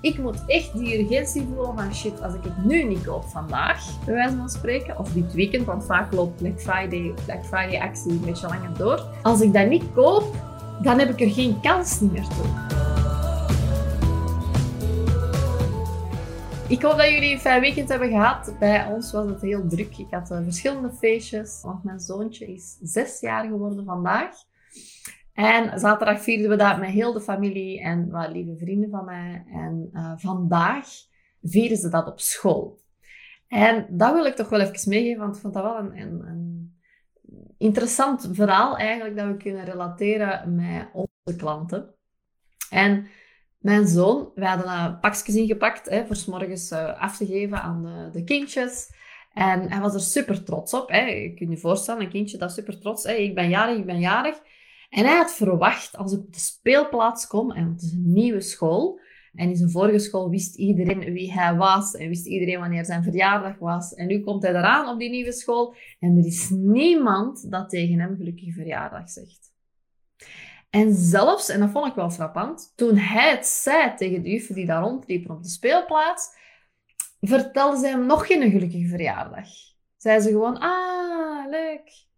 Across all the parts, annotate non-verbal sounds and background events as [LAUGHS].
ik moet echt die urgentie voelen van shit, als ik het nu niet koop vandaag, bij wijze van spreken, of dit weekend, want vaak loopt Black Friday, Black Friday actie een beetje langer door. Als ik dat niet koop, dan heb ik er geen kans meer toe. Ik hoop dat jullie een fijn weekend hebben gehad. Bij ons was het heel druk. Ik had uh, verschillende feestjes, want mijn zoontje is zes jaar geworden vandaag. En zaterdag vierden we dat met heel de familie en wat lieve vrienden van mij. En uh, vandaag vieren ze dat op school. En dat wil ik toch wel even meegeven, want ik vond dat wel een, interessant verhaal eigenlijk dat we kunnen relateren met onze klanten. En mijn zoon, wij hadden pakjes ingepakt hè, voor s morgens uh, af te geven aan de, de kindjes. En hij was er super trots op. Hè. Je kunt je voorstellen, een kindje dat super trots. Hè. Ik ben jarig, ik ben jarig. En hij had verwacht, als ik op de speelplaats kom, en het is een nieuwe school, en in zijn vorige school wist iedereen wie hij was en wist iedereen wanneer zijn verjaardag was. En nu komt hij eraan op die nieuwe school en er is niemand dat tegen hem gelukkige verjaardag zegt. En zelfs, en dat vond ik wel frappant, toen hij het zei tegen de juffen die daar rondliepen op de speelplaats, vertelde ze hem nog geen gelukkige verjaardag. Zei ze gewoon, ah, leuk.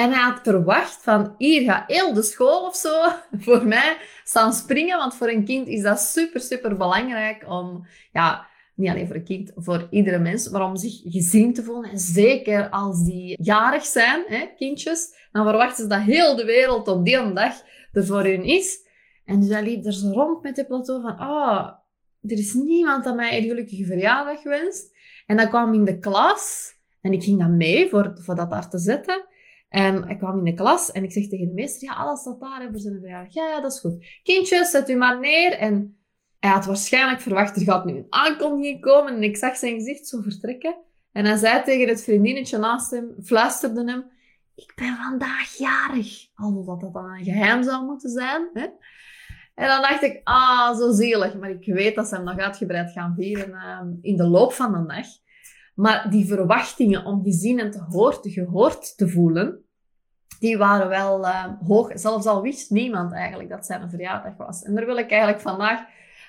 En hij had verwacht van, hier gaat heel de school of zo [LAUGHS] voor mij staan springen. Want voor een kind is dat super, super belangrijk om, ja, niet alleen voor een kind, voor iedere mens, maar om zich gezien te voelen. En zeker als die jarig zijn, hè, kindjes, dan verwachten ze dat heel de wereld op die dag er voor hun is. En dus liep er zo rond met het plateau van, oh, er is niemand dat mij een gelukkige verjaardag wenst. En dan kwam in de klas en ik ging dan mee voor, voor dat daar te zetten. En ik kwam in de klas en ik zeg tegen de meester, ja, alles staat daar voor zijn. Ja, ja, dat is goed. Kindjes, zet u maar neer. En hij had waarschijnlijk verwacht, er gaat nu een aankondiging komen. En ik zag zijn gezicht zo vertrekken. En hij zei tegen het vriendinnetje naast hem, fluisterde hem, ik ben vandaag jarig. Alhoewel dat dan een geheim zou moeten zijn. Hè? En dan dacht ik, ah, zo zielig. Maar ik weet dat ze hem nog uitgebreid gaan vieren uh, in de loop van de dag. Maar die verwachtingen om gezien en te hoord, gehoord te voelen, die waren wel uh, hoog. Zelfs al wist niemand eigenlijk dat zijn verjaardag was. En daar wil ik eigenlijk vandaag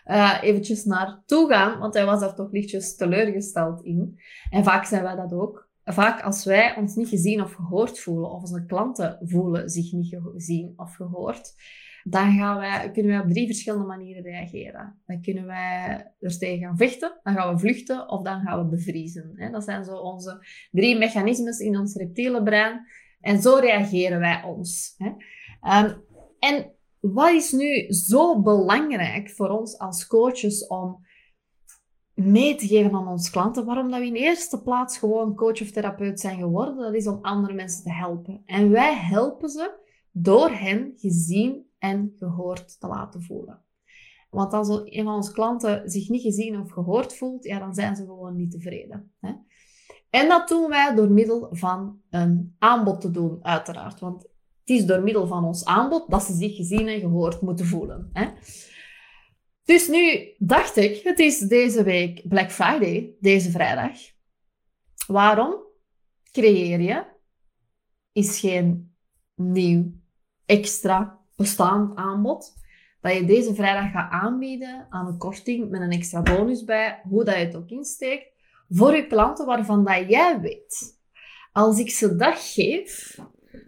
uh, eventjes naartoe gaan, want hij was daar toch lichtjes teleurgesteld in. En vaak zijn wij dat ook. Vaak als wij ons niet gezien of gehoord voelen, of onze klanten voelen zich niet gezien of gehoord, dan gaan wij, kunnen wij op drie verschillende manieren reageren. Dan kunnen wij er tegen gaan vechten, dan gaan we vluchten of dan gaan we bevriezen. Dat zijn zo onze drie mechanismes in ons reptiele brein. En zo reageren wij ons. Ehm, en wat is nu zo belangrijk voor ons als coaches om mee te geven aan onze klanten, waarom dat we in eerste plaats gewoon coach of therapeut zijn geworden, dat is om andere mensen te helpen. En wij helpen ze door hen gezien en gehoord te laten voelen. Want als een van onze klanten zich niet gezien of gehoord voelt, ja, dan zijn ze gewoon niet tevreden. Hè? En dat doen wij door middel van een aanbod te doen, uiteraard. Want het is door middel van ons aanbod dat ze zich gezien en gehoord moeten voelen. Hè? Dus nu dacht ik, het is deze week Black Friday, deze vrijdag. Waarom? Creëer je is geen nieuw, extra bestaand aanbod, dat je deze vrijdag gaat aanbieden aan een korting met een extra bonus bij, hoe dat je het ook insteekt, voor je klanten waarvan dat jij weet. Als ik ze dat geef,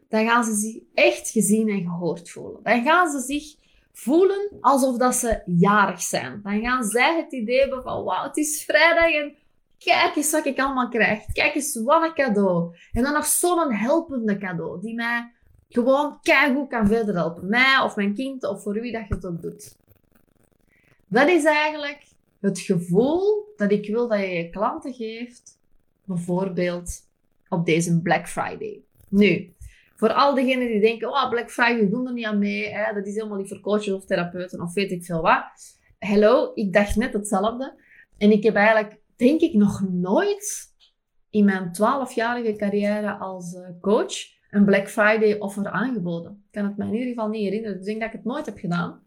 dan gaan ze zich echt gezien en gehoord voelen. Dan gaan ze zich voelen alsof dat ze jarig zijn. Dan gaan zij het idee hebben van, wauw, het is vrijdag en kijk eens wat ik allemaal krijg. Kijk eens wat een cadeau. En dan nog zo'n helpende cadeau, die mij gewoon keigoed kan verder helpen. Mij of mijn kind of voor wie dat je het ook doet. Dat is eigenlijk het gevoel dat ik wil dat je je klanten geeft, bijvoorbeeld op deze Black Friday. Nu, voor al diegenen die denken, oh, Black Friday, doen er niet aan mee, hè, dat is helemaal niet voor coaches of therapeuten of weet ik veel wat. Hello, ik dacht net hetzelfde. En ik heb eigenlijk, denk ik, nog nooit in mijn 12-jarige carrière als eh, coach een Black Friday offer aangeboden. Ik kan het me in ieder geval niet herinneren, dus ik denk dat ik het nooit heb gedaan.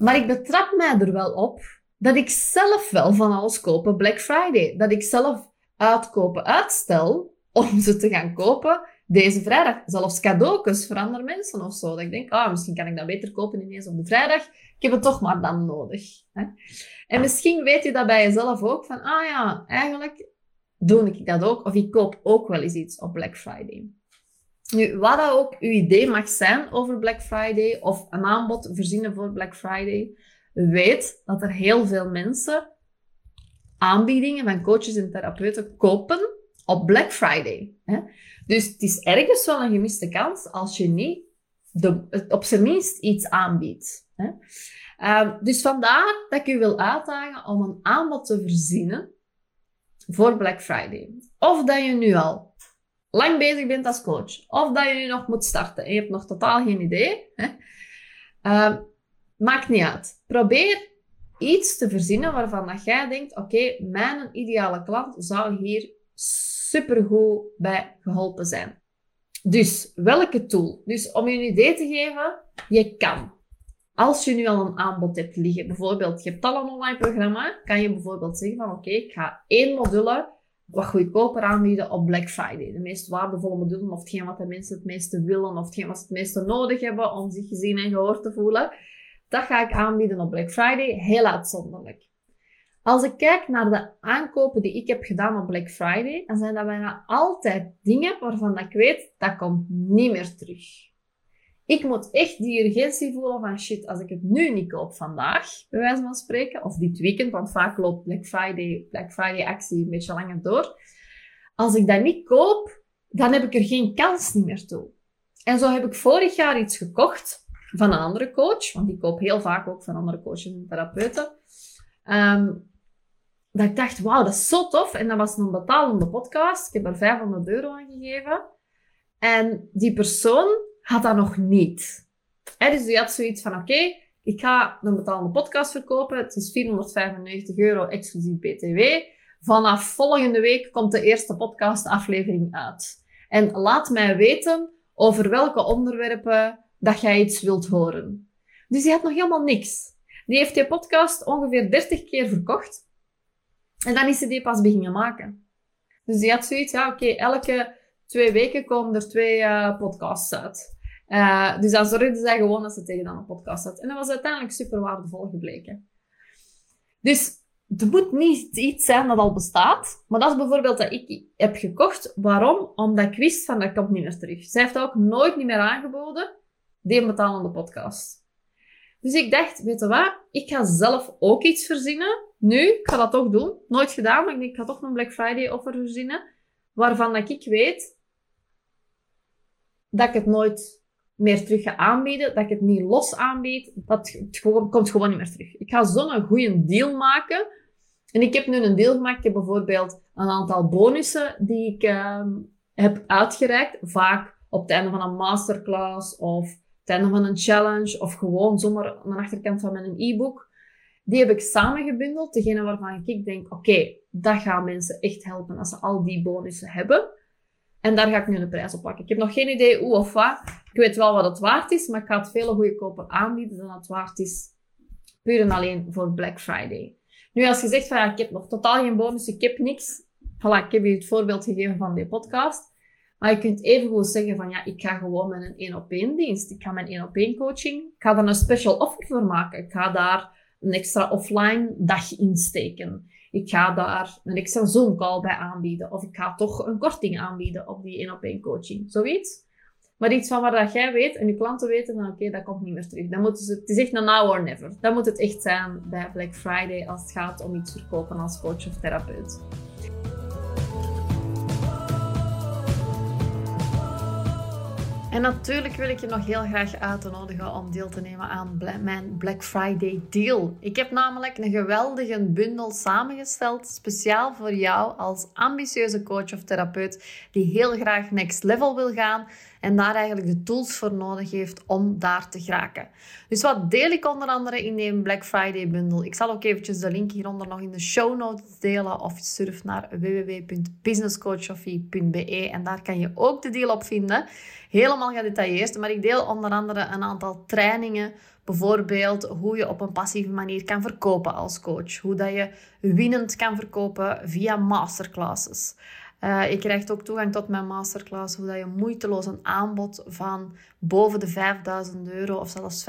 Maar ik betrap mij er wel op dat ik zelf wel van alles kopen Black Friday. Dat ik zelf uitkopen uitstel om ze te gaan kopen deze vrijdag. Zelfs cadeautjes voor andere mensen of zo. Dat ik denk, ah, misschien kan ik dat beter kopen ineens op de vrijdag. Ik heb het toch maar dan nodig. Hè? En misschien weet je dat bij jezelf ook. Van, ah ja, eigenlijk doe ik dat ook. Of ik koop ook wel eens iets op Black Friday. Nu, wat dat ook uw idee mag zijn over Black Friday. Of een aanbod verzinnen voor Black Friday. Weet dat er heel veel mensen aanbiedingen van coaches en therapeuten kopen op Black Friday. Hè? Dus het is ergens wel een gemiste kans als je niet de, op zijn minst iets aanbiedt. Hè? Ehm, dus vandaar dat ik u wil uitdagen om een aanbod te verzinnen voor Black Friday. Of dat je nu al lang bezig bent als coach, of dat je nu nog moet starten en je hebt nog totaal geen idee. Hè? Ehm, maakt niet uit. Probeer iets te verzinnen waarvan dat jij denkt, oké, mijn ideale klant zou hier supergoed bij geholpen zijn. Dus, welke tool? Dus om je een idee te geven, je kan. Als je nu al een aanbod hebt liggen, bijvoorbeeld je hebt al een online programma, kan je bijvoorbeeld zeggen van oké, ik ga één module wat goedkoper aanbieden op Black Friday. De meest waardevolle module, of hetgeen wat de mensen het meeste willen, of hetgeen wat ze het meeste nodig hebben om zich gezien en gehoord te voelen. Dat ga ik aanbieden op Black Friday, heel uitzonderlijk. Als ik kijk naar de aankopen die ik heb gedaan op Black Friday, dan zijn dat bijna altijd dingen waarvan ik weet, dat komt niet meer terug. Ik moet echt die urgentie voelen van shit, als ik het nu niet koop vandaag, bij wijze van spreken, of dit weekend, want vaak loopt Black Friday, Black Friday actie een beetje langer door. Als ik dat niet koop, dan heb ik er geen kans niet meer toe. En zo heb ik vorig jaar iets gekocht van een andere coach, want ik koop heel vaak ook van andere coaches en therapeuten. Um, dat ik dacht, wauw, dat is zo tof. En dat was een betalende podcast. Ik heb er 500 euro aan gegeven. En die persoon had dat nog niet. He, dus die had zoiets van, oké, ik ga een betalende podcast verkopen. Het is 495 euro exclusief BTW. Vanaf volgende week komt de eerste podcastaflevering uit. En laat mij weten over welke onderwerpen dat jij iets wilt horen. Dus die had nog helemaal niks. Die heeft die podcast ongeveer 30 keer verkocht. En dan is ze die pas beginnen maken. Dus die had zoiets, ja, oké, elke twee weken komen er twee uh, podcasts uit. Uh, dus dan zorgde zij gewoon dat ze tegen dan een podcast had. En dat was uiteindelijk super waardevol gebleken. Dus het moet niet iets zijn dat al bestaat. Maar dat is bijvoorbeeld dat ik heb gekocht. Waarom? Omdat ik wist van dat komt niet meer terug. Zij heeft ook nooit niet meer aangeboden. Die betalende podcast. Dus ik dacht, weet je wat? Ik ga zelf ook iets verzinnen. Nu, ik ga dat toch doen. Nooit gedaan, maar ik ik ga toch een Black Friday offer verzinnen. Waarvan dat ik weet dat ik het nooit meer terug ga aanbieden. Dat ik het niet los aanbied. Dat het gewoon, komt gewoon niet meer terug. Ik ga zo'n goede deal maken. En ik heb nu een deal gemaakt. Ik heb bijvoorbeeld een aantal bonussen die ik uh, heb uitgereikt. Vaak op het einde van een masterclass of het einde van een challenge of gewoon zomaar aan de achterkant van mijn e-book. Die heb ik samengebundeld, degene waarvan ik denk, oké, dat gaat mensen echt helpen als ze al die bonussen hebben. En daar ga ik nu een prijs op pakken. Ik heb nog geen idee hoe of wat. Ik weet wel wat het waard is, maar ik ga het veel goedkoper aanbieden dan het waard is puur en alleen voor Black Friday. Nu, als je zegt van ja, ik heb nog totaal geen bonus, ik heb niks. Voilà, ik heb je het voorbeeld gegeven van die podcast. Maar je kunt even goed zeggen van ja, ik ga gewoon met een één op één dienst. Ik ga mijn één op één coaching. Ik ga daar een special offer voor maken. Ik ga daar een extra offline dag insteken. Ik ga daar een extra Zoom call bij aanbieden. Of ik ga toch een korting aanbieden op die één op één coaching. Zoiets. Maar iets van waar dat jij weet en je klanten weten van oké, dat komt niet meer terug. Dan moeten ze, het is echt een now or never. Dan moet het echt zijn bij Black Friday als het gaat om iets verkopen als coach of therapeut. En natuurlijk wil ik je nog heel graag uitnodigen om deel te nemen aan mijn Black Friday deal. Ik heb namelijk een geweldige bundel samengesteld, speciaal voor jou als ambitieuze coach of therapeut die heel graag next level wil gaan en daar eigenlijk de tools voor nodig heeft om daar te geraken. Dus wat deel ik onder andere in die Black Friday bundle? Ik zal ook eventjes de link hieronder nog in de show notes delen of surf naar www.businesscoachofie.be en daar kan je ook de deal op vinden. Helemaal gedetailleerd, maar ik deel onder andere een aantal trainingen Bijvoorbeeld hoe je op een passieve manier kan verkopen als coach. Hoe dat je winnend kan verkopen via masterclasses. Uh, je krijgt ook toegang tot mijn masterclass, hoe dat je moeiteloos een aanbod van boven de 5000 euro of zelfs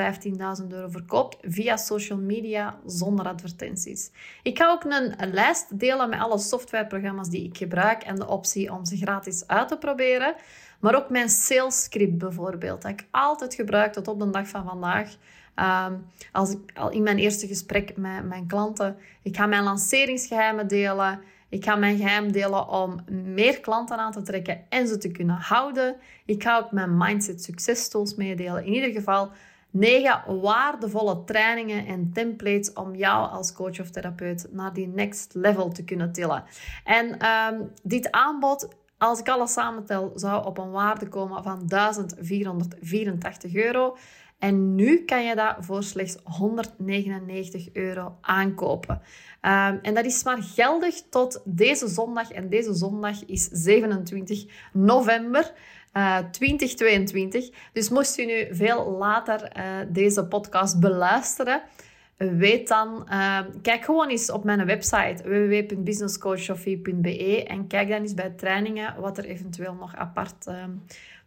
15.000 euro verkoopt via social media zonder advertenties. Ik ga ook een lijst delen met alle softwareprogramma's die ik gebruik en de optie om ze gratis uit te proberen. Maar ook mijn sales script bijvoorbeeld, dat ik altijd gebruik tot op de dag van vandaag. Um, als ik al in mijn eerste gesprek met mijn klanten, ik ga mijn lanceringsgeheimen delen. Ik ga mijn geheim delen om meer klanten aan te trekken en ze te kunnen houden. Ik ga ook mijn mindset succestools meedelen. In ieder geval negen waardevolle trainingen en templates om jou als coach of therapeut naar die next level te kunnen tillen. En um, dit aanbod als ik alles samentel, zou op een waarde komen van 1484 euro. En nu kan je dat voor slechts 199 euro aankopen. Um, en dat is maar geldig tot deze zondag. En deze zondag is 27 november. Uh, eh, 2022. Dus moest u nu veel later uh, deze podcast beluisteren, weet dan, uh, kijk gewoon eens op mijn website www.businesscoachsofie.be en kijk dan eens bij trainingen wat er eventueel nog apart uh,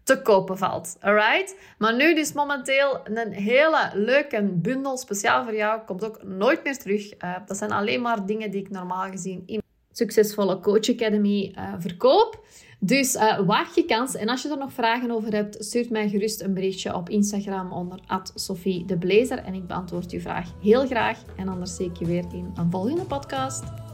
te kopen valt. Alright? Maar nu dus momenteel een hele leuke bundel, speciaal voor jou. Komt ook nooit meer terug. Uh, dat zijn alleen maar dingen die ik normaal gezien in succesvolle Coach Academy uh, verkoop. Dus uh, waag je kans. En als je er nog vragen over hebt, stuur mij gerust een berichtje op Instagram onder Sophie de Blazer. En ik beantwoord je vraag heel graag. En anders zie ik je weer in een volgende podcast.